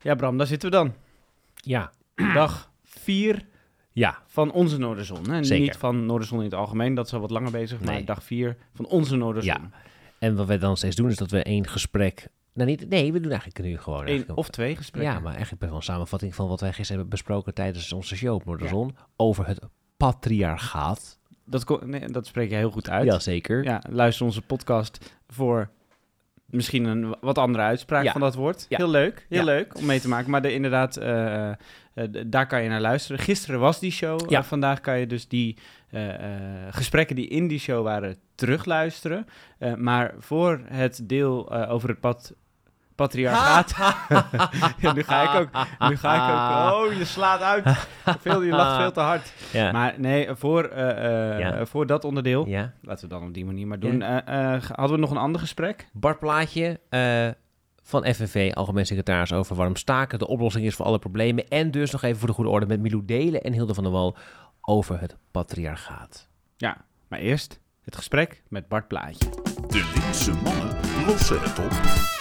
Ja, Bram, daar zitten we dan. Ja, Dag 4 ja, van onze Noorderzon. Hè? Zeker. Niet van Noorderzon in het algemeen, dat is al wat langer bezig. Maar dag 4 van onze Noorderzon. Ja. En wat wij dan steeds doen is dat we één gesprek... Nou, niet, nee, we doen eigenlijk nu gewoon... Eigenlijk of twee gesprekken. Ja, maar eigenlijk wel een samenvatting van wat wij gisteren hebben besproken tijdens onze show op Noorderzon. Over het patriarchaat. Dat, nee, dat spreek je heel goed uit. Jazeker. Ja, luister onze podcast voor misschien een wat andere uitspraak Ja. van dat woord. Ja. Heel leuk, heel Ja. leuk om mee te maken. Maar de, inderdaad, eh, eh, daar kan je naar luisteren. Gisteren was die show. Ja. Eh, vandaag kan je dus die gesprekken die in die show waren terugluisteren. Maar voor het deel over het pad patriarchaat... ja, nu ga ik ook... Nu ga ik ook... Oh, je slaat uit. Veel, je lacht veel te hard. Ja. Maar nee, voor, eh, eh, Ja. voor dat onderdeel... ja. Laten we dan op die manier maar doen. Eh, eh, hadden we nog een ander gesprek? Bart Plaatje eh, van FNV, algemeen secretaris over waarom staken de oplossing is voor alle problemen. En dus nog even voor de goede orde met Milou Delen en Hilde van der Wal over het patriarchaat. Ja, maar eerst het gesprek met Bart Plaatje. De linkse mannen lossen het op.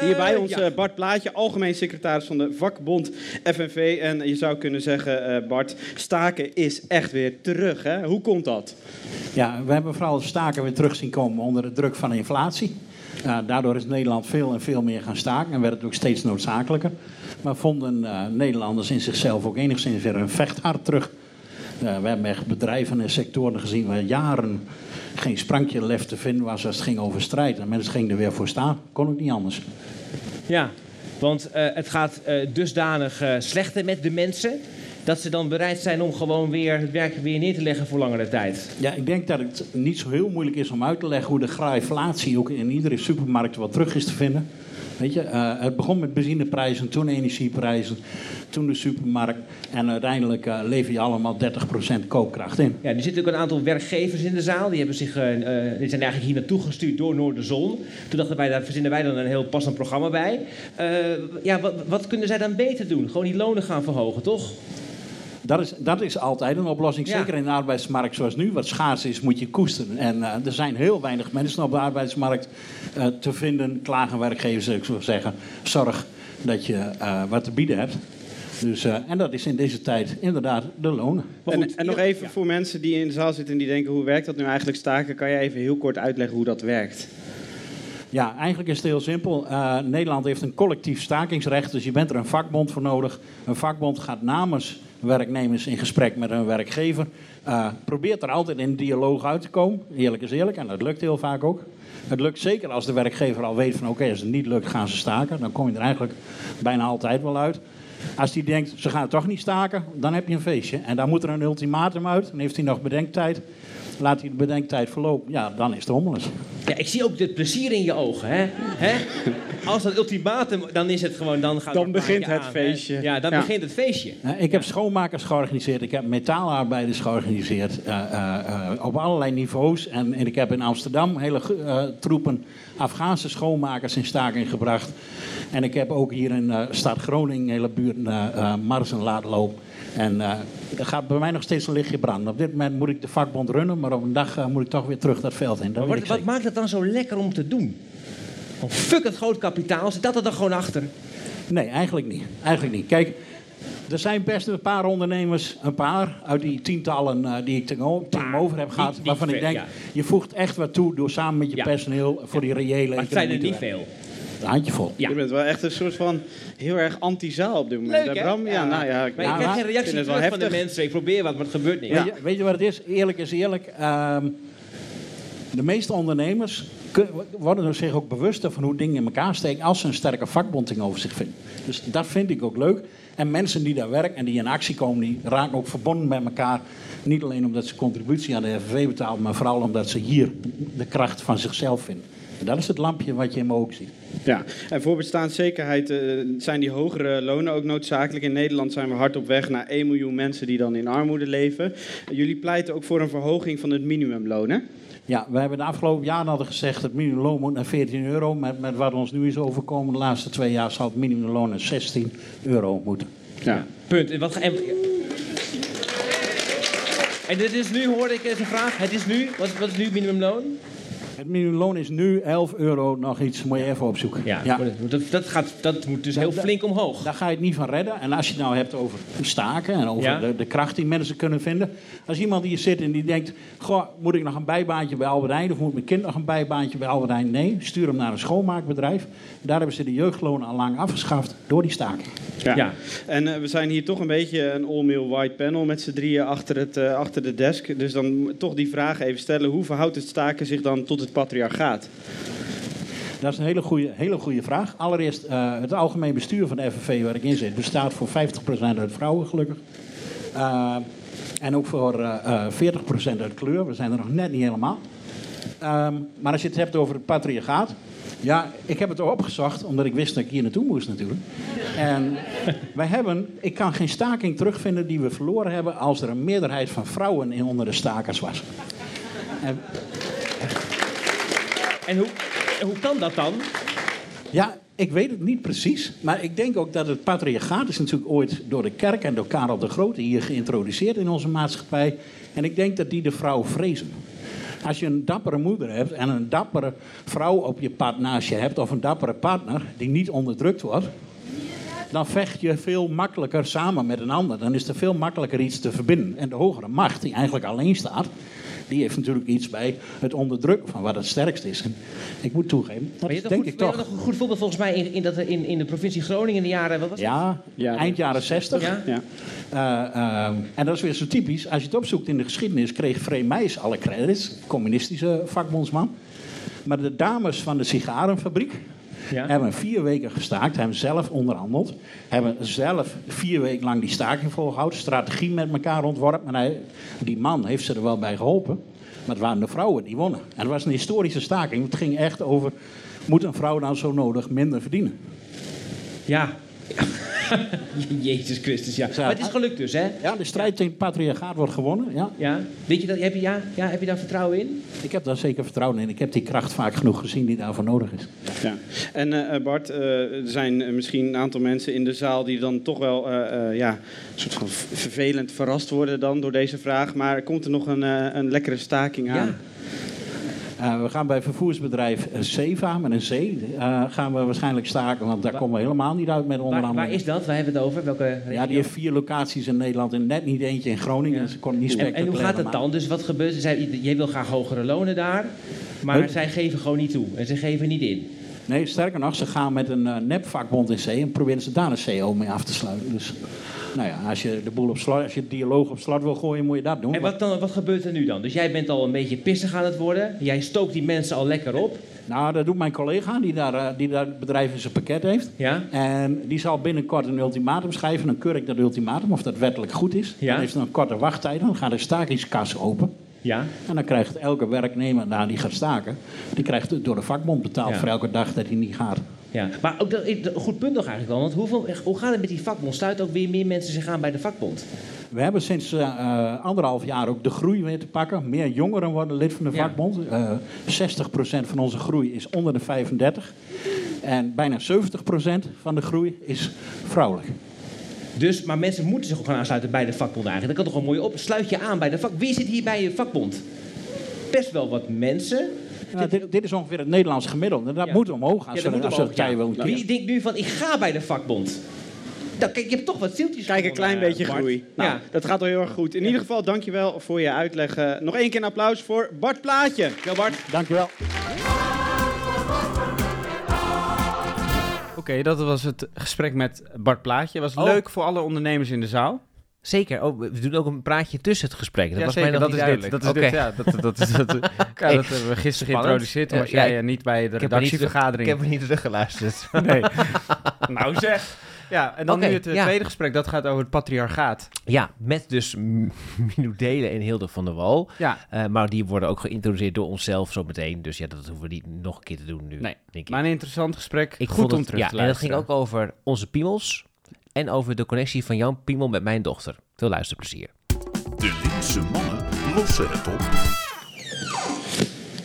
Hier bij Eh, ons ja. eh, Bart Plaatje, algemeen secretaris van de vakbond FNV. En je zou kunnen zeggen, eh, Bart, staken is echt weer terug. Hè? Hoe komt dat? Ja, we hebben vooral staken weer terug zien komen onder de druk van inflatie. Uh, daardoor is Nederland veel en veel meer gaan staken en werd het ook steeds noodzakelijker. Maar vonden uh, Nederlanders in zichzelf ook enigszins weer een vechthart terug. Uh, we hebben echt bedrijven en sectoren gezien waar jaren geen sprankje lef te vinden was als het ging over strijd. En mensen gingen er weer voor staan. Kon ook niet anders. Ja, want uh, het gaat uh, dusdanig uh, slechter met de mensen. Dat ze dan bereid zijn om gewoon weer het werk weer neer te leggen voor langere tijd. Ja, ik denk dat het niet zo heel moeilijk is om uit te leggen hoe de graaflatie ook in iedere supermarkt wat terug is te vinden. Weet je, uh, het begon met benzineprijzen, toen energieprijzen, toen de supermarkt. En uiteindelijk uh, lever je allemaal 30% koopkracht in. Ja, er zitten ook een aantal werkgevers in de zaal. Die, hebben zich, uh, die zijn eigenlijk hier naartoe gestuurd door Noorderzon. Toen dachten wij, daar verzinnen wij dan een heel passend programma bij. Eh, ja, wat, wat kunnen zij dan beter doen? Gewoon die lonen gaan verhogen, toch? Dat is, dat is altijd een oplossing. Ja. Zeker in de arbeidsmarkt zoals nu. Wat schaars is, moet je koesteren. En uh, er zijn heel weinig mensen op de arbeidsmarkt uh, te vinden. Klagen werkgevers, ik zou zeggen. Zorg dat je uh, wat te bieden hebt. Dus, en dat is in deze tijd inderdaad de lonen. En, en, nog even ja. voor mensen die in de zaal zitten en die denken... hoe werkt dat nu eigenlijk staken? Kan je even heel kort uitleggen hoe dat werkt? Ja, eigenlijk is het heel simpel. Uh, Nederland heeft een collectief stakingsrecht, dus je bent er een vakbond voor nodig. Een vakbond gaat namens werknemers in gesprek met hun werkgever. Uh, probeert er altijd in dialoog uit te komen. Eerlijk is eerlijk, en dat lukt heel vaak ook. Het lukt zeker als de werkgever al weet van oké, als het niet lukt gaan ze staken. Dan kom je er eigenlijk bijna altijd wel uit. Als die denkt, ze gaan toch niet staken, dan heb je een feestje. En dan moet er een ultimatum uit. Dan heeft hij nog bedenktijd. Laat hij de bedenktijd verlopen. Ja, dan is het hommeles. Ja, ik zie ook het plezier in je ogen, hè? hè? Als dat ultimatum, dan is het gewoon... Dan, gaat dan begint het aan, feestje. Hè? Ja, dan ja. begint het feestje. Uh, ik heb schoonmakers georganiseerd. Ik heb metaalarbeiders georganiseerd. Uh, uh, op allerlei niveaus. En, en, ik heb in Amsterdam hele eh, troepen Afghaanse schoonmakers in staking gebracht. En ik heb ook hier in stad Groningen, hele buurt, marsen laten lopen. En uh, er gaat bij mij nog steeds een lichtje branden. Op dit moment moet ik de vakbond runnen, maar op een dag uh, moet ik toch weer terug dat veld in. Dat wat, wat maakt het dan zo lekker om te doen? Oh, fuck het groot kapitaal, zit dat er dan gewoon achter? Nee, eigenlijk niet. Eigenlijk niet. Kijk, er zijn best een paar ondernemers, een paar uit die tientallen uh, die ik tegenover heb gehad, waarvan ik denk, ja. je voegt echt wat toe door samen met je ja. personeel voor die reële Maar het zijn er niet veel. Een handjevol. Ja. Je bent wel echt een soort van heel erg anti-zaal op dit moment. Leuk, hè? Bram? Ja, ja, nou ja. Ik, maar ik krijg geen reactie terug van de mensen. Ik probeer wat, maar het gebeurt niet. Weet, je, weet je wat het is? Eerlijk is eerlijk. Um, de meeste ondernemers worden er zich ook bewuster van hoe dingen in elkaar steken als ze een sterke vakbond tegenover zich vinden. Dus dat vind ik ook leuk. En mensen die daar werken en die in actie komen, die raken ook verbonden met elkaar. Niet alleen omdat ze contributie aan de FNV betalen, maar vooral omdat ze hier de kracht van zichzelf vinden. Dat is het lampje wat je in mijn oog ziet. Ja, en voor bestaanszekerheid uh, zijn die hogere lonen ook noodzakelijk. In Nederland zijn we hard op weg naar 1 miljoen mensen die dan in armoede leven. Jullie pleiten ook voor een verhoging van het minimumloon, hè? Ja, we hebben de afgelopen jaren hadden gezegd dat het minimumloon moet naar 14 euro. Met, met wat ons nu is overkomen de laatste twee jaar zal het minimumloon naar 16 euro moeten. Ja, punt. En, wat, en, en dit is nu, hoorde ik eens een vraag. Het is nu, wat, wat is nu minimumloon? Het minimumloon is nu 11 euro nog iets. Moet je even opzoeken. Ja, Dat, dat, gaat, dat moet dus heel Da- flink omhoog. Daar ga je het niet van redden. En als je het nou hebt over staken en over Ja. de, de kracht die mensen kunnen vinden. Als iemand hier zit en die denkt, goh, moet ik nog een bijbaantje bij Albert Heijn of moet mijn kind nog een bijbaantje bij Albert Heijn? Nee, stuur hem naar een schoonmaakbedrijf. Daar hebben ze de jeugdlonen al lang afgeschaft door die staking. Ja. En eh, we zijn hier toch een beetje een all-male white panel met z'n drieën achter, het, eh, achter de desk. Dus dan toch die vraag even stellen. Hoe verhoudt het staken zich dan tot het patriarchaat? Dat is een hele goede, hele goede vraag. Allereerst, eh, het algemeen bestuur van de FNV waar ik in zit, bestaat voor 50% uit vrouwen, gelukkig. Eh, en ook voor eh, eh, 40% uit kleur. We zijn er nog net niet helemaal. Ehm, maar als je het hebt over het patriarchaat. Ja, ik heb het opgezocht, omdat ik wist dat ik hier naartoe moest natuurlijk. En wij hebben, ik kan geen staking terugvinden die we verloren hebben als er een meerderheid van vrouwen in onder de stakers was. En En hoe, hoe kan dat dan? Ja, ik weet het niet precies. Maar ik denk ook dat het patriarchaat is natuurlijk ooit door de kerk en door Karel de Grote hier geïntroduceerd in onze maatschappij. En ik denk dat die de vrouw vrezen. Als je een dappere moeder hebt en een dappere vrouw op je pad naast je hebt, of een dappere partner die niet onderdrukt wordt, dan vecht je veel makkelijker samen met een ander. Dan is er veel makkelijker iets te verbinden. En de hogere macht, die eigenlijk alleen staat, die heeft natuurlijk iets bij het onderdrukken van wat het sterkst is. En ik moet toegeven, dat je is hebt denk ik je toch. hebt nog een goed voorbeeld volgens mij in, in, dat, in, in de provincie Groningen in de jaren... Wat was? Ja, Ja, eind jaren 60. Ja? Ja. Eh, eh, en dat is weer zo typisch. Als je het opzoekt in de geschiedenis, kreeg Free Meijs alle credits. Communistische vakbondsman. Maar de dames van de sigarenfabriek Ja. hebben vier weken gestaakt. Hebben zelf onderhandeld. Hebben zelf vier weken lang die staking volgehouden. Strategie met elkaar ontworpen. Maar hij, die man heeft ze er wel bij geholpen. Maar het waren de vrouwen die wonnen. En het was een historische staking. Het ging echt over... Moet een vrouw dan zo nodig minder verdienen? Ja. Jezus Christus, ja. Maar het is gelukt dus, hè? Ja, de strijd tegen het patriarchaat wordt gewonnen. Ja. Ja. Weet je dat? Heb je, ja? Ja, heb je daar vertrouwen in? Ik heb daar zeker vertrouwen in. Ik heb die kracht vaak genoeg gezien die daarvoor nodig is. Ja. En eh, Bart, eh, er zijn eh, misschien een aantal mensen in de zaal die dan toch wel eh, eh, ja, een soort van vervelend verrast worden dan door deze vraag. Maar komt er nog een, eh, een lekkere staking aan? Ja. Eh, we gaan bij vervoersbedrijf eh, Seva met een C eh, gaan we waarschijnlijk staken, want daar Waar- komen we helemaal niet uit met Waar, onderhandelen. waar is dat? Waar hebben we het over? Welke regio? Ja, die heeft vier locaties in Nederland en net niet eentje in Groningen. Ja. Dus ik kon niet spectaculair en hoe gaat het dan? Dus wat gebeurt er? Zij, jij wil graag hogere lonen daar, maar zij geven gewoon niet toe. En ze geven niet in. Nee, sterker nog, ze gaan met een nepvakbond in C en proberen ze daar een CO mee af te sluiten. Dus nou ja, als je de boel op slot, als je het dialoog op slot wil gooien, moet je dat doen. En wat, dan, wat gebeurt er nu dan? Dus jij bent al een beetje pissig aan het worden. Jij stookt die mensen al lekker op. Nou, dat doet mijn collega die daar, eh, die daar het bedrijf in zijn pakket heeft. Ja? En die zal binnenkort een ultimatum schrijven. Dan keur ik dat ultimatum, of dat wettelijk goed is. Ja. Dan heeft het een korte wachttijd. Dan gaat de stakingskas open. Ja? En dan krijgt elke werknemer nou, die gaat staken... die krijgt door de vakbond betaald Ja. voor elke dag dat hij niet gaat. Ja. Maar ook dat, een goed punt nog eigenlijk wel. Want hoeveel, hoe gaat het met die vakbond? Sluit ook weer meer mensen zich aan bij de vakbond? We hebben sinds eh, eh, anderhalf jaar ook de groei weer te pakken. Meer jongeren worden lid van de Ja. vakbond. Eh 60% van onze groei is onder de 35. En bijna 70% van de groei is vrouwelijk. Dus, maar mensen moeten zich ook gaan aansluiten bij de vakbond eigenlijk. Dat kan toch wel mooi op. Sluit je aan bij de vak. Wie zit hier bij je vakbond? Best wel wat mensen. Ja, dit, dit is ongeveer het Nederlands gemiddelde. Dat Ja. moet omhoog gaan. Ja, dat moet omhoog, ja. Wie denkt nu van, ik ga bij de vakbond? Nou, kijk, je hebt toch wat zieltjes Kijk, een klein beetje Bart. groei. Nou, ja. Dat gaat al heel erg goed. In ieder geval, dankjewel voor je uitleg. Eh, nog één keer een applaus voor Bart Plaatje. Ja, Bart. Dankjewel. Oké, dat was het gesprek met Bart Plaatje. Was Oh. leuk voor alle ondernemers in de zaal. Zeker. Oh, we doen ook een praatje tussen het gesprek. Dat ja, was zeker. mij Dat is dit. duidelijk. Dat is Oké. dit. Ja, dat, dat, is, dat, ja, dat hebben we gisteren geïntroduceerd. Toen was jij niet bij de er redactievergadering. Ik heb er niet teruggeluisterd. Nee. nou zeg. Ja, en dan nu het eh, ja. tweede gesprek. Dat gaat over het patriarchaat. ja, met dus M- Milou Delen en Hilde van der Wal. Ja, Eh, maar die worden ook geïntroduceerd door onszelf zo meteen. Dus ja, dat hoeven we niet nog een keer te doen nu. Nee, denk ik. maar een interessant gesprek. ik Goed vond om het- terug ja, te En dat ging luisteren. ook over onze piemels. En over de connectie van Jan Piemel met mijn dochter. Veel luisterplezier. De linkse mannen lossen het op.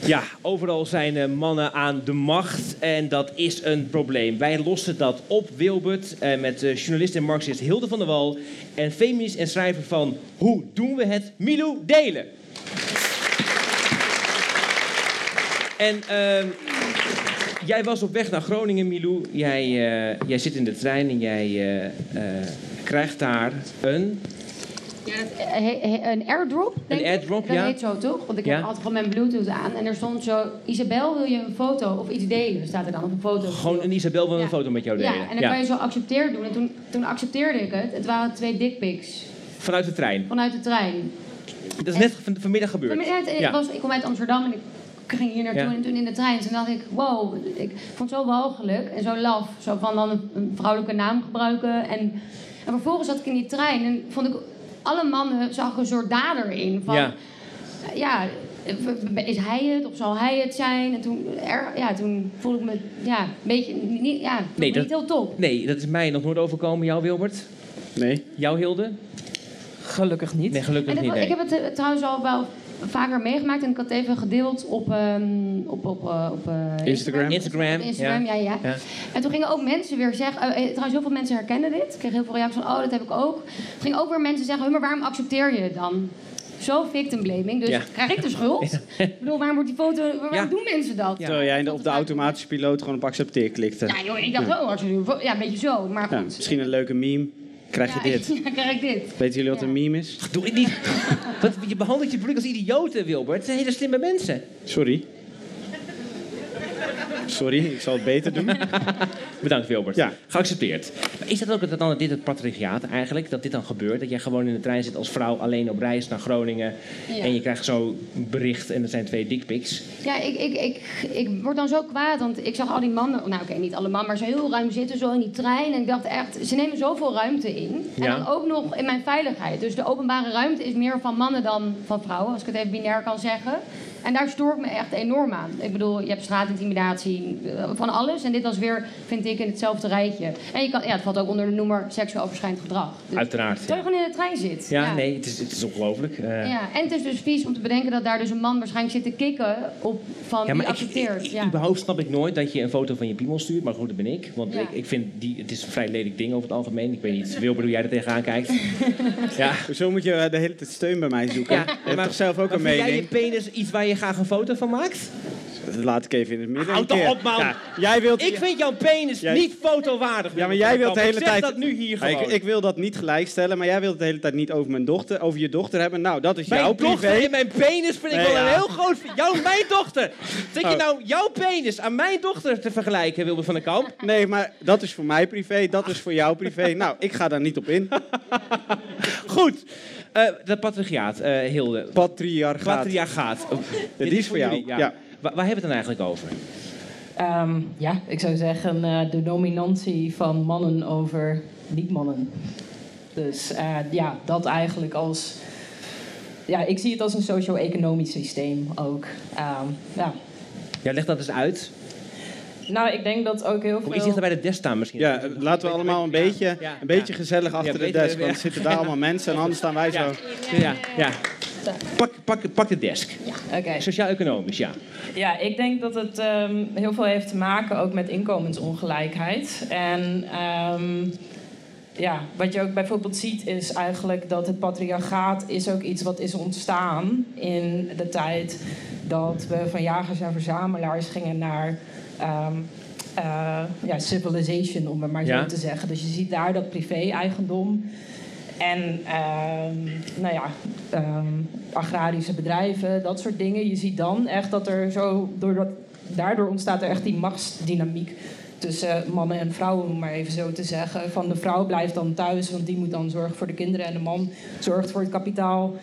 Ja, overal zijn eh, mannen aan de macht en dat is een probleem. Wij lossen dat op, Wilbert, eh, met eh, journalist en marxist Hilde van der Wal... en feminist en schrijver van Hoe doen we het, Milou Delen. En ehm, jij was op weg naar Groningen, Milou. Jij, jij zit in de trein en jij krijgt daar een... Ja, dat- he- he- een airdrop, denk Een ik. airdrop, Dat ja. heet zo, toch? Want ik Ja. heb altijd gewoon mijn bluetooth aan. En er stond zo... Isabel, wil je een foto of iets delen? Staat er dan op een foto. Gewoon een Isabel wil een foto met jou delen. Ja, en dan kan je zo accepteer doen. En toen, toen accepteerde ik het. Het waren twee dickpics Vanuit de trein. vanuit de trein. Dat is net van, vanmiddag gebeurd. Net, ik, Ja. was, ik kom uit Amsterdam en ik ging hier naartoe Ja. en toen in de trein. Toen dacht ik, wow, ik vond het zo walgelijk en zo laf. Zo van dan een, een vrouwelijke naam gebruiken. En, en vervolgens zat ik in die trein en vond ik alle mannen zag een soort dader in. Van, Ja. ja, is hij het of zal hij het zijn? En toen, er, ja, toen voelde ik me ja, een beetje niet, ja, Nee, niet heel top. Nee, dat is mij nog nooit overkomen. Jou, Wilbert? Nee. Jou, Hilde? Gelukkig niet. Nee, gelukkig dat- niet. nee. Ik heb het eh, trouwens al wel vaker meegemaakt en ik had het even gedeeld op, ehm, op, op, eh, op eh, Instagram. Instagram, Op Instagram, ja. Ja, Ja. En toen gingen ook mensen weer zeggen, eh, trouwens heel veel mensen herkennen dit. Ik kreeg heel veel reacties van, oh dat heb ik ook. Toen gingen ook weer mensen zeggen, "Huh, maar waarom accepteer je het dan? Zo victim blaming, dus Ja. krijg ik de schuld? Ik bedoel, waarom wordt die foto, waarom Ja. doen mensen dat? Ja. Terwijl jij op de automatische piloot gewoon op accepteer klikte. Ja joh, ik dacht, oh, als je- ja, een beetje zo, maar Ja, goed. misschien een leuke meme. Krijg je Ja, dit. Ja, krijg ik dit. Weten jullie wat een meme is? Doe ik niet. Wat, je behandelt je publiek als idioten, Wilbert. Het zijn hele slimme mensen. Sorry. Sorry, ik zal het beter doen. Bedankt, Wilbert. Ja. Geaccepteerd. Maar is dat ook het- dan dit het patriarchaat eigenlijk? Dat dit dan gebeurt? Dat jij gewoon in de trein zit als vrouw alleen op reis naar Groningen. Ja. En je krijgt zo een bericht en er zijn twee dickpics. Ja, ik, ik, ik, ik word dan zo kwaad, want ik zag al die mannen, nou oké, niet alle mannen, maar zo heel ruim zitten, zo in die trein. En ik dacht echt, ze nemen zoveel ruimte in. En Ja. dan ook nog in mijn veiligheid. Dus de openbare ruimte is meer van mannen dan van vrouwen, als ik het even binair kan zeggen. En daar stoor ik me echt enorm aan. Ik bedoel, je hebt straatintimidatie, eh, van alles. En dit was weer, vind ik, in hetzelfde rijtje. En je kan, ja, het valt ook onder de noemer seksueel overschrijdend gedrag. Dus, Uiteraard. Terwijl je gewoon in de trein zit. Ja, nee, het is, het is ongelooflijk. Eh, Ja, en het is dus vies om te bedenken dat daar dus een man waarschijnlijk zit te kikken op van Ja, die maar ik, accepteert. ik- ja. überhaupt snap ik nooit dat je een foto van je piemel stuurt. Maar goed, dat ben ik. Want Ja. ik, ik vind die, het is een vrij lelijk ding over het algemeen. Ik weet niet, Wilbert, hoe jij er tegenaan kijkt. ja. Zo moet je eh, de hele tijd steun bij mij zoeken. Ja, toch zelf ook maar een vind jij je mening? penis iets waar je graag een foto van maakt? Dat laat ik even in het midden. Houd toch op, man. Ja, jij wilt... Ik vind jouw penis Jij- niet fotowaardig. Ja, maar jij wilt de hele ik zeg tijd... dat nu hier Ja, ik, ik wil dat niet gelijkstellen, maar jij wilt het de hele tijd niet over mijn dochter, over je dochter hebben. Nou, dat is mijn jouw dochter privé. en mijn penis vind ik Nee, wel een heel groot... Jouw, mijn dochter! Zit je Oh. nou jouw penis aan mijn dochter te vergelijken, Wilbert van der Kamp? Nee, maar dat is voor mij privé, dat is voor jou privé. Nou, ik ga daar niet op in. Goed. Eh dat patriarchaat, eh Hilde. Patriarchaat. Patriarchaat. Oh, die is voor jou, jullie, ja. Waar, waar hebben we het dan eigenlijk over? Ehm, ja, ik zou zeggen eh, de dominantie van mannen over niet-mannen. Dus eh, ja, dat eigenlijk als... Ja, ik zie het als een socio-economisch systeem ook. Ehm, ja. Ja, leg dat eens uit. Nou, ik denk dat ook heel Kom iets veel... dichter bij de desk staan misschien. Ja, laten we allemaal een beetje, ja, een beetje gezellig achter de beter, desk, want ja. er zitten daar allemaal mensen en anders staan wij zo. Ja, ja, ja. Pak, pak, pak de desk. Oké. Sociaal-economisch, ja. Ja, ik denk dat het ehm, heel veel heeft te maken ook met inkomensongelijkheid. En ehm, ja, wat je ook bijvoorbeeld ziet is eigenlijk dat het patriarchaat is ook iets wat is ontstaan in de tijd dat we van jagers en verzamelaars gingen naar eh, ja, civilization, om het maar Ja. zo te zeggen. Dus je ziet daar dat privé-eigendom en ehm, nou ja, ehm, agrarische bedrijven, dat soort dingen. Je ziet dan echt dat er zo, doordat, daardoor ontstaat er echt die machtsdynamiek tussen mannen en vrouwen, om maar even zo te zeggen. Van de vrouw blijft dan thuis, want die moet dan zorgen voor de kinderen. En de man zorgt voor het kapitaal.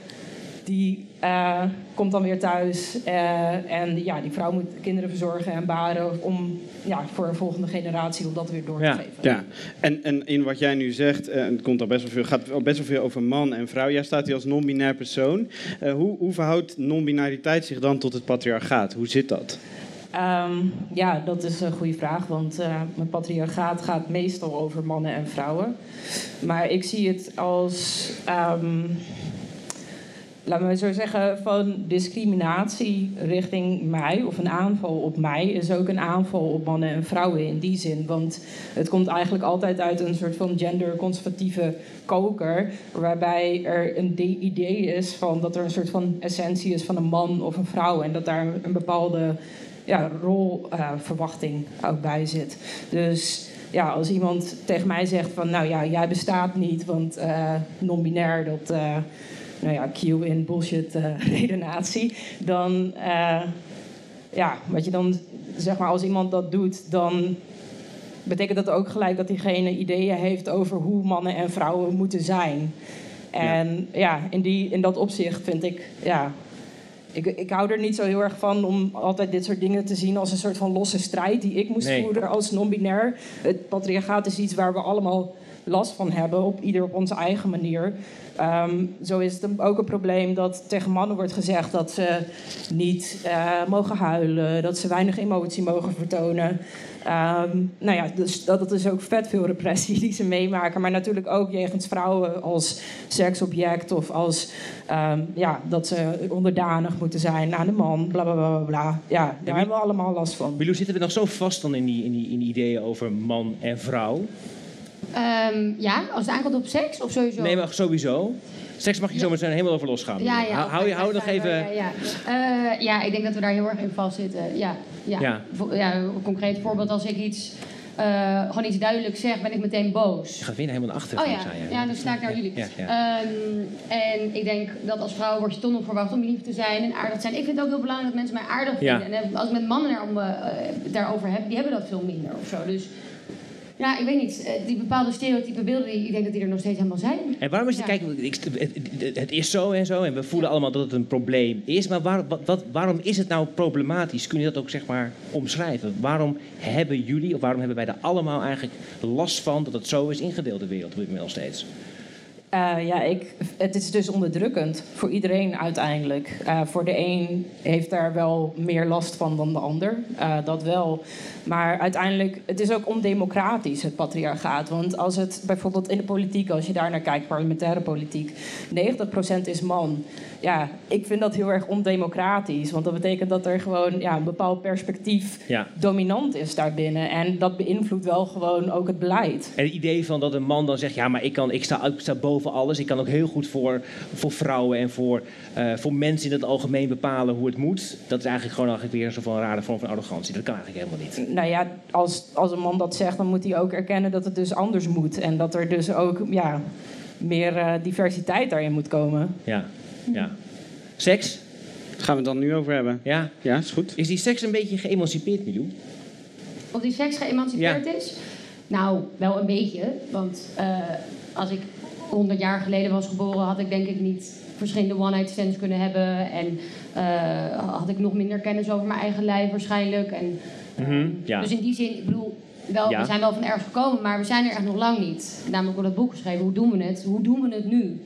Die eh, komt dan weer thuis. eh, en ja, die vrouw moet kinderen verzorgen en baren om ja, voor een volgende generatie om dat weer door te Ja. geven. Ja, en, en in wat jij nu zegt, eh, het komt al best wel veel, gaat al best wel veel over man en vrouw. Jij staat hier als non-binair persoon. Hoe, hoe verhoudt non-binariteit zich dan tot het patriarchaat? Hoe zit dat? Ehm, ja, dat is een goede vraag, want eh mijn patriarchaat gaat meestal over mannen en vrouwen. Maar ik zie het als, ehm laten we zo zeggen, van discriminatie richting mij of een aanval op mij is ook een aanval op mannen en vrouwen in die zin. Want het komt eigenlijk altijd uit een soort van genderconservatieve koker, waarbij er een de- idee is van dat er een soort van essentie is van een man of een vrouw en dat daar een bepaalde ja, rolverwachting ook bij zit. Dus ja, als iemand tegen mij zegt van, nou ja, jij bestaat niet, want eh, non-binair, dat, eh, nou ja, Q in bullshit eh, redenatie, dan, eh, ja, wat je dan, zeg maar, als iemand dat doet, dan betekent dat ook gelijk dat diegene ideeën heeft over hoe mannen en vrouwen moeten zijn. En ja, in, die, in dat opzicht vind ik, ja, ik, ik hou er niet zo heel erg van om altijd dit soort dingen te zien als een soort van losse strijd die ik moest Nee. voeren als non-binair. Het patriarchaat is iets waar we allemaal last van hebben, op ieder op onze eigen manier. Ehm, zo is het ook een probleem dat tegen mannen wordt gezegd dat ze niet eh, mogen huilen, dat ze weinig emotie mogen vertonen. Ehm, nou ja, dus dat, dat is ook vet veel repressie die ze meemaken. Maar natuurlijk ook jegens vrouwen als seksobject of als ehm, ja, dat ze onderdanig moeten zijn aan de man, bla bla bla bla. Ja, daar hebben we allemaal last van. Milou, zitten we nog zo vast dan in die, in die, in die ideeën over man en vrouw? Ehm, ja, als het aankomt op seks of sowieso? Nee, maar sowieso. Seks mag je zo meteen helemaal over losgaan. Ja, ja. Hou, je hou nog even... Ja, ja. Eh, ja, ik denk dat we daar heel erg in vastzitten. Ja, ja. Ja. Ja, een concreet voorbeeld, als ik iets, eh, gewoon iets duidelijk zeg, ben ik meteen boos. Je gaat weer helemaal naar achteren. Oh ja, zei je. ja, dan sta ik naar jullie. Ja. Ehm, en ik denk dat als vrouw word je toch nog verwacht om lief te zijn en aardig te zijn. Ik vind het ook heel belangrijk dat mensen mij aardig vinden. En als ik met mannen eh, daarover heb, die hebben dat veel minder of zo. Dus ja, ik weet niet. eh, Die bepaalde stereotype beelden, die, ik denk dat die er nog steeds helemaal zijn. En waarom is het, Ja. het, is zo en zo en we voelen allemaal dat het een probleem is. Maar waar, wat, wat- waarom is het nou problematisch? Kun je dat ook zeg maar omschrijven? Waarom hebben jullie, of waarom hebben wij er allemaal eigenlijk last van dat het zo is ingedeeld de wereld op dit moment nog steeds? Eh, ja, ik, het is dus onderdrukkend voor iedereen uiteindelijk. Eh, voor de een heeft daar wel meer last van dan de ander, eh, dat wel. Maar uiteindelijk, het is ook ondemocratisch, het patriarchaat. Want als het bijvoorbeeld in de politiek, als je daar naar kijkt, parlementaire politiek, 90% is man. Ja, ik vind dat heel erg ondemocratisch. Want dat betekent dat er gewoon ja, een bepaald perspectief Ja. dominant is daarbinnen. En dat beïnvloedt wel gewoon ook het beleid. En het idee van dat een man dan zegt, ja, maar ik, kan, ik, sta, ik sta boven alles. Ik kan ook heel goed voor, voor vrouwen en voor, eh, voor mensen in het algemeen bepalen hoe het moet. Dat is eigenlijk gewoon eigenlijk weer een soort van rare vorm van arrogantie. Dat kan eigenlijk helemaal niet. Nou ja, als, als een man dat zegt, dan moet hij ook erkennen dat het dus anders moet. En dat er dus ook ja, meer eh, diversiteit daarin moet komen. Ja, ja. Seks? Daar gaan we het dan nu over hebben. Ja. Ja, is goed. Is die seks een beetje geëmancipeerd, Milou? Of die seks geëmancipeerd is? Nou, wel een beetje. Want eh, als ik 100 jaar geleden was geboren, had ik denk ik niet verschillende one-night stands kunnen hebben. En eh, had ik nog minder kennis over mijn eigen lijf waarschijnlijk. En, Mhm, ja. Dus in die zin, ik bedoel, wel, Ja. we zijn wel van ergens gekomen, maar we zijn er echt nog lang niet. Namelijk door dat boek geschreven, hoe doen we het? Hoe doen we het nu?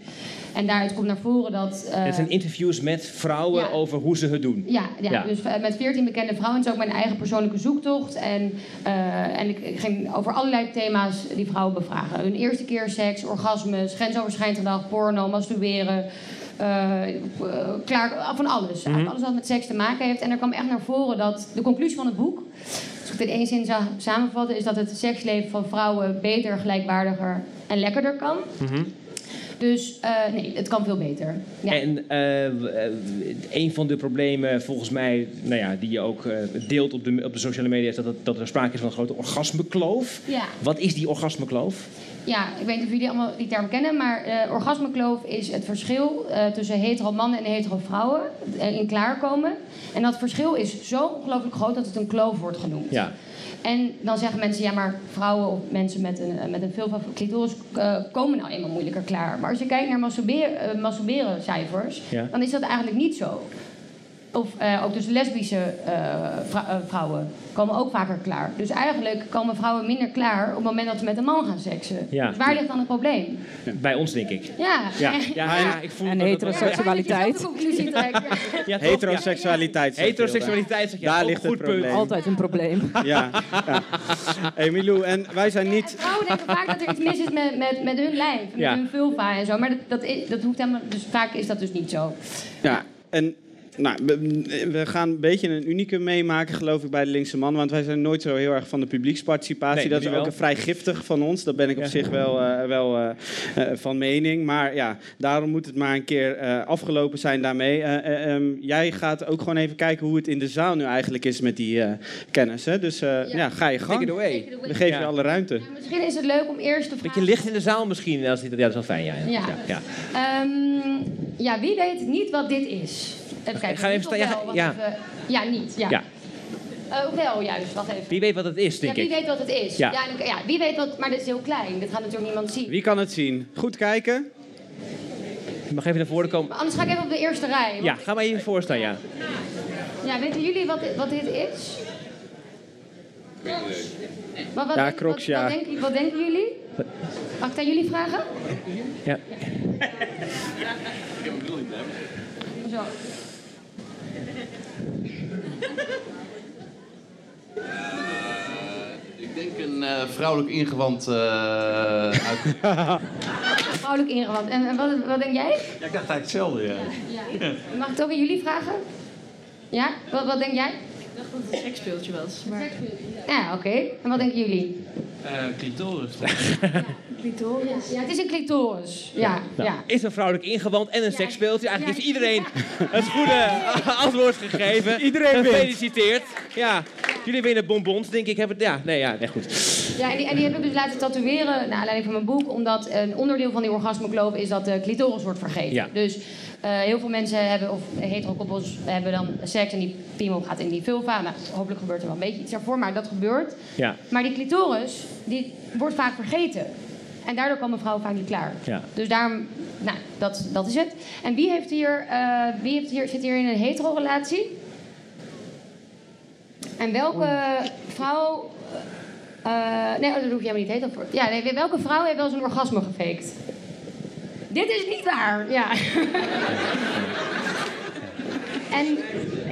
En daaruit komt naar voren dat... eh, Het zijn interviews met vrouwen ja. over hoe ze het doen. ja, ja, Ja. dus eh, met 14 bekende vrouwen. Het is ook mijn eigen persoonlijke zoektocht. En, eh, en ik, ik ging over allerlei thema's die vrouwen bevragen. Hun eerste keer seks, orgasmes, grensoverschrijdend gedrag, porno, masturberen. Eh, klaar, van alles. Eigenlijk alles wat met seks te maken heeft. En er kwam echt naar voren dat de conclusie van het boek... Als ik het in één zin zou samenvatten... is dat het seksleven van vrouwen beter, gelijkwaardiger en lekkerder kan. Dus eh, nee, het kan veel beter. Ja. En eh, een van de problemen, volgens mij, nou ja, die je ook deelt op de, op de sociale media, is dat, het- dat er sprake is van een grote orgasmekloof. ja. Wat is die orgasmekloof? Ja, ik weet niet of jullie allemaal die term kennen, maar eh orgasmekloof is het verschil eh, tussen hetero mannen en hetero vrouwen eh, in klaarkomen. En dat verschil is zo ongelooflijk groot dat het een kloof wordt genoemd. Ja. En dan zeggen mensen, ja, maar vrouwen of mensen met een, met een veel clitoris eh, komen nou eenmaal moeilijker klaar. Maar als je kijkt naar masturberen cijfers, Ja. dan is dat eigenlijk niet zo. Of eh, ook dus lesbische eh, eh, vrouwen komen ook vaker klaar. Dus eigenlijk komen vrouwen minder klaar op het moment dat ze met een man gaan seksen. Ja. Dus waar ligt dan het probleem? Bij ons, denk ik. Ja. Ja, ja, ja, ik voel En heteroseksualiteit. Ja? Heteroseksualiteit. Heteroseksualiteit, zeg je. Daar ligt goed het probleem. Altijd een probleem. Ja. ja. Hey Milou, en wij zijn En niet... vrouwen denken vaak dat er iets mis is met, met, met hun lijf, met Ja. hun vulva en zo. Maar dat, dat, is- dat hoeft helemaal, dus vaak is dat dus niet zo. Ja, en Nou, we, we gaan een beetje een unicum meemaken, geloof ik, bij de linkse man. Want wij zijn nooit zo heel erg van de publieksparticipatie. Nee, dat is ook wel. een vrij giftig van ons. Dat ben ik op Ja. zich wel, eh, wel eh, eh, van mening. Maar ja, daarom moet het maar een keer eh, afgelopen zijn daarmee. Eh, eh, ehm, jij gaat ook gewoon even kijken hoe het in de zaal nu eigenlijk is met die eh, kennis. Hè? Dus eh, ja. ga je Take it gang. away. We geven Ja. je alle ruimte. Ja, misschien is het leuk om eerst te vragen... Beetje licht in de zaal misschien. Als die, ja, dat is wel fijn, ja. Ja. ja. Ehm, ja, wie weet niet wat dit is? Even kijken. Ga even staan, ja, ja. even. Ja, niet. Ja. Ja. Eh, wel, juist. Wacht even. Wie weet wat het is, Ja, denk wie ik. weet wat het is? Ja. Ja, en ja, wie weet wat... Maar dit is heel klein. Dit gaat natuurlijk niemand zien. Wie kan het zien? Goed kijken. Je mag even naar voren komen. Maar anders ga ik even op de eerste rij. Ja, ga maar even voor staan, ja. Ja, weten jullie wat dit, wat dit is? Maar wat, Ja, Crocs, wat, ja. Wat denken, wat denken jullie? Mag ik aan jullie vragen? ja. Zo. Ik denk een eh, vrouwelijk ingewand eh uit. Vrouwelijk ingewand. En, en wat, wat denk jij? Ja, ik dacht eigenlijk hetzelfde, ja. Ja. Mag ik het ook aan jullie vragen? Ja? Wat, wat denk jij? Ik dacht dat het een seksspeeltje was. Maar... Ja, oké. En wat denken jullie? Clitoris. Clitoris. Ja, het is een clitoris. Ja, ja. Nou, Is een vrouwelijk ingewand en een Ja. seksspeeltje. Eigenlijk Ja. heeft iedereen het goede antwoord gegeven. Iedereen. Gefeliciteerd. Ja, jullie winnen bonbons, denk ik. Hebben, ja, nee, ja, nee, goed. Ja, en die, en die heb ik dus laten tatoeëren naar aanleiding van mijn boek. Omdat een onderdeel van die orgasmekloof is dat de clitoris wordt vergeten. Ja. Dus eh, heel veel mensen hebben, of hetero-koppels hebben dan seks en die piemel gaat in die vulva. Nou, hopelijk gebeurt er wel een beetje iets daarvoor, maar dat gebeurt. Ja. Maar die clitoris, die wordt vaak vergeten. En daardoor komen vrouwen vaak niet klaar. Ja. Dus daarom, nou, dat, dat is het. En wie, heeft hier, eh, wie heeft hier, zit hier in een hetero-relatie? En welke vrouw... eh, nee, oh, daar hoef je helemaal niet hetero voor. Ja, nee, welke vrouw heeft wel eens een orgasme gefaked? Dit is niet waar, ja. en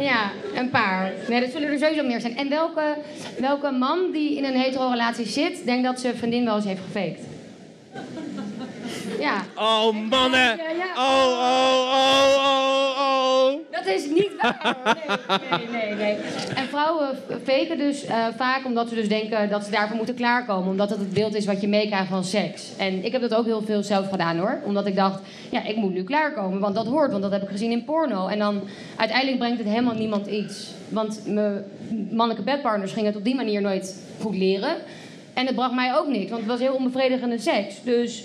ja, een paar. Nee, dat zullen er sowieso meer zijn. En welke, welke man die in een hetero-relatie zit, denkt dat zijn vriendin wel eens heeft gefaked? Ja. Oh, mannen. Oh, oh, oh, oh, Dat is niet waar. Nee, nee, nee. nee. En vrouwen faken dus eh, vaak omdat ze dus denken dat ze daarvoor moeten klaarkomen. Omdat het het beeld is wat je meekrijgt van seks. En ik heb dat ook heel veel zelf gedaan hoor. Omdat ik dacht, ja, ik moet nu klaarkomen. Want dat hoort, want dat heb ik gezien in porno. En dan uiteindelijk brengt het helemaal niemand iets. Want mijn mannelijke bedpartners gingen het op die manier nooit goed leren. En het bracht mij ook niks, want het was heel onbevredigende seks. Dus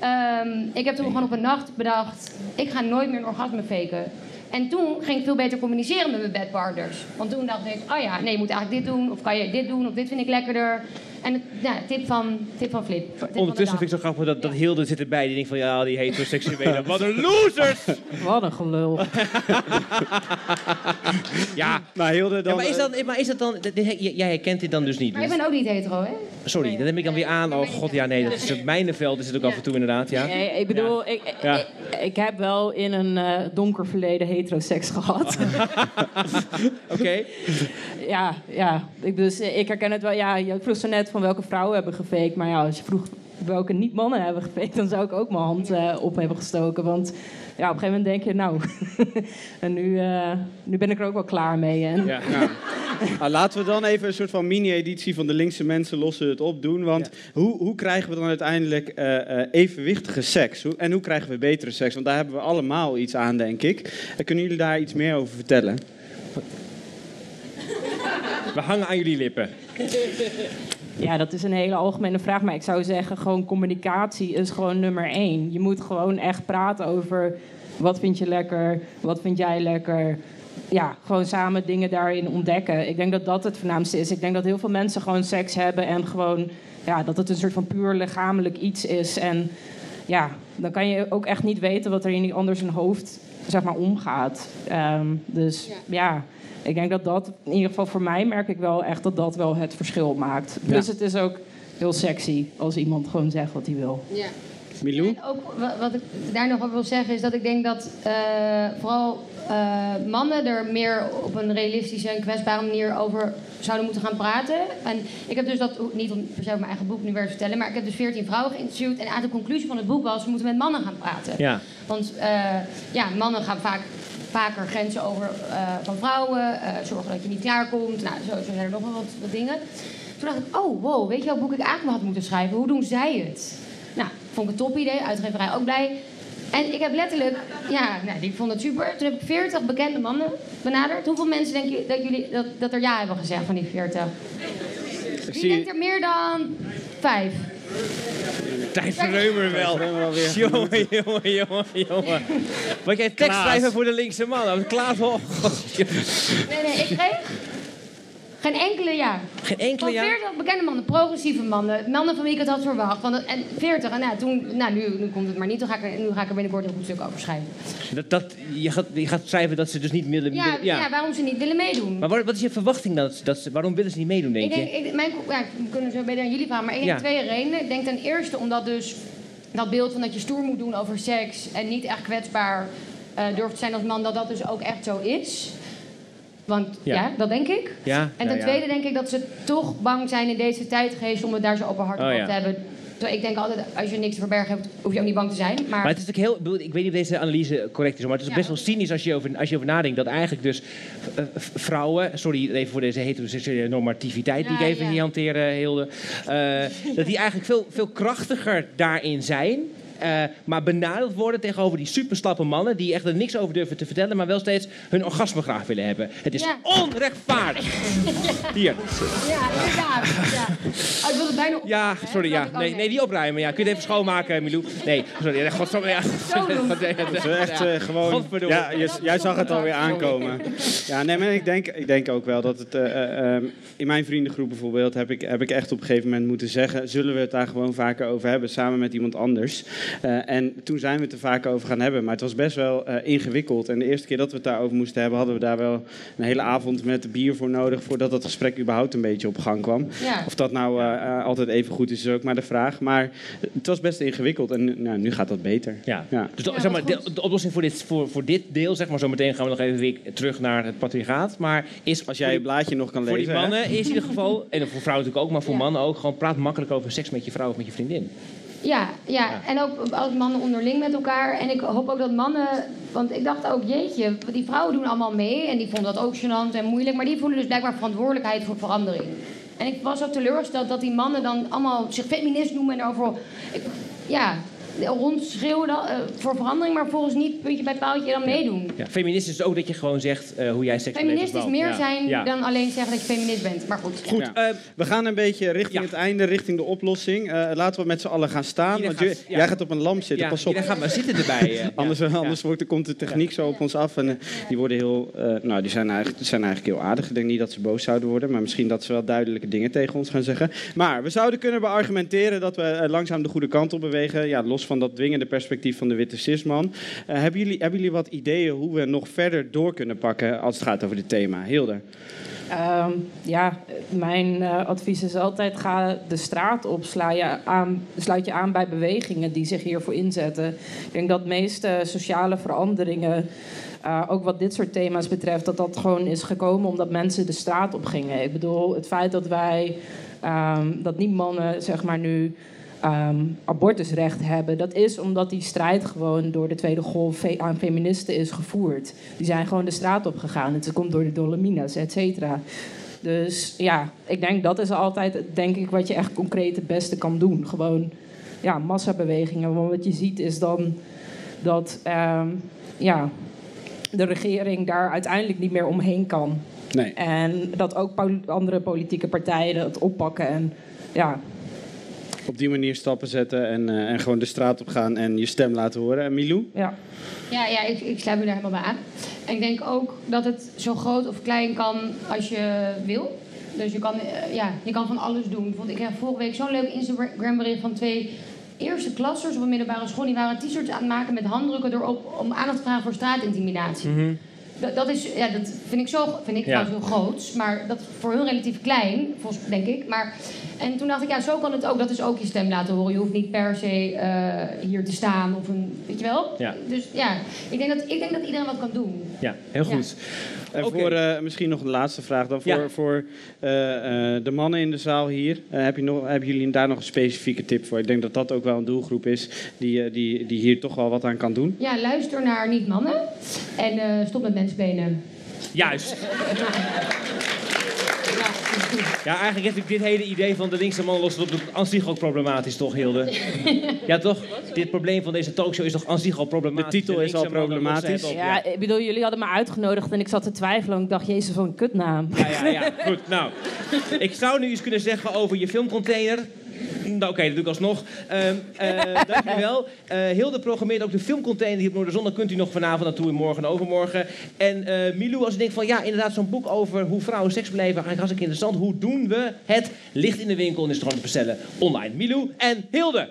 ehm, ik heb toen gewoon op een nacht bedacht, ik ga nooit meer een orgasme faken. En toen ging ik veel beter communiceren met mijn bedpartners. Want toen dacht ik, oh ja, nee, je moet eigenlijk dit doen. Of kan je dit doen, of dit vind ik lekkerder. En ja, tip van, tip van Flip. Tip van de Ondertussen vind ik zo grappig dat, dat Hilde zit erbij. Die denkt van, ja, die heteroseksuelen. Wat een losers! Wat een gelul. Ja. Maar Hilde dan... Ja, maar is eh, dat, maar is dat dan... Jij herkent dit dan dus niet. Maar ik ben ook niet hetero, hè? Sorry, dan heb ik dan weer aan. Oh god, ja, nee, dat is het mijnenveld is het ook af en toe inderdaad, ja. Nee, ik bedoel, ik, Ja. ik, ik heb wel in een eh, donker verleden heteroseks gehad. Oké. ja, ja. Ik, dus, ik herken het wel. Ja, je vroeg zo net van welke vrouwen hebben gefaked. Maar ja, als je vroeg welke niet-mannen hebben gefaked... dan zou ik ook mijn hand eh, op hebben gestoken. Want ja, op een gegeven moment denk je, nou... en nu, eh, nu ben ik er ook wel klaar mee. En, Ja. Ja. Ah, laten we dan even een soort van mini-editie van de linkse mensen lossen het op doen. Want hoe, hoe krijgen we dan uiteindelijk eh, eh, evenwichtige seks? Hoe, en hoe krijgen we betere seks? Want daar hebben we allemaal iets aan, denk ik. Kunnen jullie daar iets meer over vertellen? We hangen aan jullie lippen. Ja, dat is een hele algemene vraag. Maar ik zou zeggen, gewoon communicatie is gewoon nummer één. Je moet gewoon echt praten over wat vind je lekker, wat vind jij lekker. Ja, gewoon samen dingen daarin ontdekken. Ik denk dat dat het voornaamste is. Ik denk dat heel veel mensen gewoon seks hebben en gewoon... Ja, dat het een soort van puur lichamelijk iets is. En ja, dan kan je ook echt niet weten wat er in die ander zijn hoofd zeg maar, omgaat. Ehm, dus ja. ik denk dat dat, in ieder geval voor mij merk ik wel echt dat dat wel het verschil maakt. Dus het is ook heel sexy als iemand gewoon zegt wat hij wil. Ja. Milou? En ook wa- wat ik daar nog over wil zeggen is dat ik denk dat eh, vooral eh, mannen er meer op een realistische en kwetsbare manier over zouden moeten gaan praten. En ik heb dus dat niet om per se mijn eigen boek nu weer te vertellen, maar ik heb dus 14 vrouwen geïnterviewd en de conclusie van het boek was we moeten met mannen gaan praten. Ja. Want eh, ja, mannen gaan vaak vaker grenzen over eh, van vrouwen, zorgen dat je niet klaarkomt. Nou, zo, zo zijn er nog wel wat, wat dingen. Toen dacht ik, oh wow, weet je welk boek ik eigenlijk had moeten schrijven? Hoe doen zij het? Nou, vond ik een top idee, uitgeverij ook blij. En ik heb letterlijk, ja, nou, die vond het super. Toen heb ik 40 bekende mannen benaderd. Hoeveel mensen denk je dat, jullie, dat, dat er ja hebben gezegd van die 40? Wie zie- denkt er meer dan vijf? Tijd voor Reumer wel. alweer. Jongen, jongen, jongen, jongen. Wat jij tekst Klaas. schrijven voor de linkse man. Klaas, oh, god. Nee, nee, ik kreeg geen enkele ja. Geen enkele Van ja? 40 bekende mannen, progressieve mannen, mannen van wie ik het had verwacht. Want en 40, en nou, toen, nou nu, nu komt het maar niet, toen ga ik er, nu ga ik er binnenkort een goed stuk over schrijven. Dat, dat, je, gaat, je gaat schrijven dat ze dus niet willen... Ja, ja. waarom ze niet willen meedoen. Maar wat, wat is je verwachting dat, dat ze, waarom willen ze niet meedoen, denk Ik je? denk, ik, mijn, ja, we kunnen zo beter aan jullie vragen, maar ik denk twee redenen. Ik denk ten eerste omdat dus dat beeld van dat je stoer moet doen over seks en niet echt kwetsbaar eh, durft te zijn als man, dat dat dus ook echt zo is. Want Ja. ja, dat denk ik. Ja? En ten ja. tweede denk ik dat ze toch bang zijn in deze tijdgeest om het daar zo openhartig Oh, ja. te hebben. Ik denk altijd, als je niks te verbergen hebt, hoef je ook niet bang te zijn. Maar, Maar het is natuurlijk heel, ik weet niet of deze analyse correct is, maar het is best wel cynisch als je over, als je over nadenkt dat eigenlijk dus eh, vrouwen, sorry even voor deze heteroseksuele normativiteit die ik even hier hanteer, Hilde, eh, dat die eigenlijk veel, veel krachtiger daarin zijn. Eh, maar benadeeld worden tegenover die superslappe mannen die echt er niks over durven te vertellen, maar wel steeds hun orgasme graag willen hebben. Het is Ja. onrechtvaardig. Hier. ja, inderdaad. Ja. Oh, ik wilde het bijna op. Ja, sorry, ja. oh, Nee, nee, die opruimen. Ja. Kun je het even schoonmaken, Milou? Nee, sorry. Ja, godverdomme. Ja. Zo doen. Zo echt gewoon. Godverdomme. Ja, je- jij zag het alweer aankomen. Ja, nee, maar ik denk, ik denk ook wel dat het. eh, eh, ehm, in mijn vriendengroep bijvoorbeeld heb ik, heb ik echt op een gegeven moment moeten zeggen: zullen we het daar gewoon vaker over hebben, samen met iemand anders? Eh, en toen zijn we het er vaker over gaan hebben. Maar het was best wel eh, ingewikkeld. En de eerste keer dat we het daarover moesten hebben, hadden we daar wel een hele avond met bier voor nodig. voordat dat gesprek überhaupt een beetje op gang kwam. Ja. Of dat nou eh, altijd even goed is, is ook maar de vraag. Maar het was best ingewikkeld en nu- nou, nu gaat dat beter. Ja. Ja. Dus Ja, zeg maar, de, oplossing voor dit, voor, voor dit deel, zeg maar, zo meteen gaan we nog even weer terug naar het patriarchaat. Maar is Als jij je blaadje nog kan voor die lezen. hè? mannen is in ieder geval, en voor vrouwen natuurlijk ook, maar voor Ja. mannen ook, gewoon praat makkelijk over seks met je vrouw of met je vriendin. Ja, ja, en ook als mannen onderling met elkaar. En ik hoop ook dat mannen. Want ik dacht ook, jeetje, die vrouwen doen allemaal mee. En die vonden dat ook gênant en moeilijk. Maar die voelen dus blijkbaar verantwoordelijkheid voor verandering. En ik was ook teleurgesteld dat die mannen dan allemaal zich feminist noemen en daarover. Ik, ja, rondschreeuwen dan, eh, voor verandering, maar volgens niet puntje bij paaltje dan meedoen. Ja, feminist is ook dat je gewoon zegt eh, hoe jij seks Feminist is meer Ja. zijn Ja. dan alleen zeggen dat je feminist bent. Maar goed. Goed, Ja. eh, We gaan een beetje richting Ja. het einde, richting de oplossing. Eh, laten we met z'n allen gaan staan. Want gaat- je- ja. Jij gaat op een lamp zitten, ja, pas op. iedereen gaat maar zitten erbij. Anders, Ja. anders wordt, er komt de techniek zo op ons af. En die worden heel. eh, nou, die zijn eigenlijk, die zijn eigenlijk heel aardig. Ik denk niet dat ze boos zouden worden. Maar misschien dat ze wel duidelijke dingen tegen ons gaan zeggen. Maar we zouden kunnen beargumenteren dat we langzaam de goede kant op bewegen. Ja, los van dat dwingende perspectief van de witte cisman. Eh, hebben, jullie, hebben jullie wat ideeën hoe we nog verder door kunnen pakken als het gaat over dit thema? Hilde. Ehm, ja, mijn eh, advies is altijd: ga de straat op, sla je aan, sluit je aan bij bewegingen die zich hiervoor inzetten. Ik denk dat de meeste sociale veranderingen, eh, ook wat dit soort thema's betreft, dat dat gewoon is gekomen omdat mensen de straat op gingen. Ik bedoel, het feit dat wij, ehm, dat niet mannen zeg maar nu ehm, abortusrecht hebben. Dat is omdat die strijd gewoon door de Tweede Golf fe- aan feministen is gevoerd. Die zijn gewoon de straat op gegaan. Het komt door de Dolomina's, et cetera. Dus ja, ik denk dat is altijd denk ik, wat je echt concreet het beste kan doen. Gewoon ja, massabewegingen. Want wat je ziet is dan dat ehm, ja, de regering daar uiteindelijk niet meer omheen kan. Nee. En dat ook andere politieke partijen dat oppakken. En ja, Op die manier stappen zetten en, eh, en gewoon de straat op gaan en je stem laten horen. En Milou? ja. Ja, ja ik, ik sluit me daar helemaal bij aan. En ik denk ook dat het zo groot of klein kan als je wil. Dus je kan, eh, ja, je kan van alles doen. Bijvoorbeeld, ik heb vorige week zo'n leuk Instagram bericht van twee eerste klassers op een middelbare school. Die waren t-shirts aan het maken met handdrukken erop om aandacht te vragen voor straatintimidatie. Dat, dat, is, ja, dat vind ik, zo, vind ik Ja. trouwens heel groot, maar dat is voor hun relatief klein, volgens, denk ik. Maar, en toen dacht ik, ja, zo kan het ook. Dat is ook je stem laten horen. Je hoeft niet per se eh, hier te staan of een, weet je wel? Ja. Dus ja, ik denk, dat, ik denk dat iedereen wat kan doen. Ja, heel goed. En voor eh, misschien nog een laatste vraag dan. Voor, Ja. voor eh, eh, de mannen in de zaal hier. heb je nog, hebben jullie daar nog een specifieke tip voor? Ik denk dat dat ook wel een doelgroep is die, eh, die, die hier toch wel wat aan kan doen. Ja, luister naar niet-mannen. En eh, stop met mensbenen. Juist. Ja, eigenlijk heeft dit hele idee van de linkse man lost op aan zich ook problematisch, toch, Hilde? Ja, toch? Dit probleem van deze talkshow is toch aan zich al problematisch? De titel is al problematisch. op, Ja, ik bedoel, jullie hadden me uitgenodigd en ik zat te twijfelen. En ik dacht, jezus, wat een kutnaam. Ja, ja, ja. Goed, nou. Ik zou nu iets kunnen zeggen over je filmcontainer. Nou, oké, dat doe ik alsnog. Ehm eh dankjewel. Eh Hilde programmeert ook de filmcontainer hier op Noorderzon. Dan kunt u nog vanavond naartoe en morgen en overmorgen. En eh Milou, als u denkt van ja, inderdaad, zo'n boek over hoe vrouwen seks beleven. Eigenlijk hartstikke interessant. Hoe doen we het? Ligt in de winkel en is het gewoon te bestellen online. Milou en Hilde.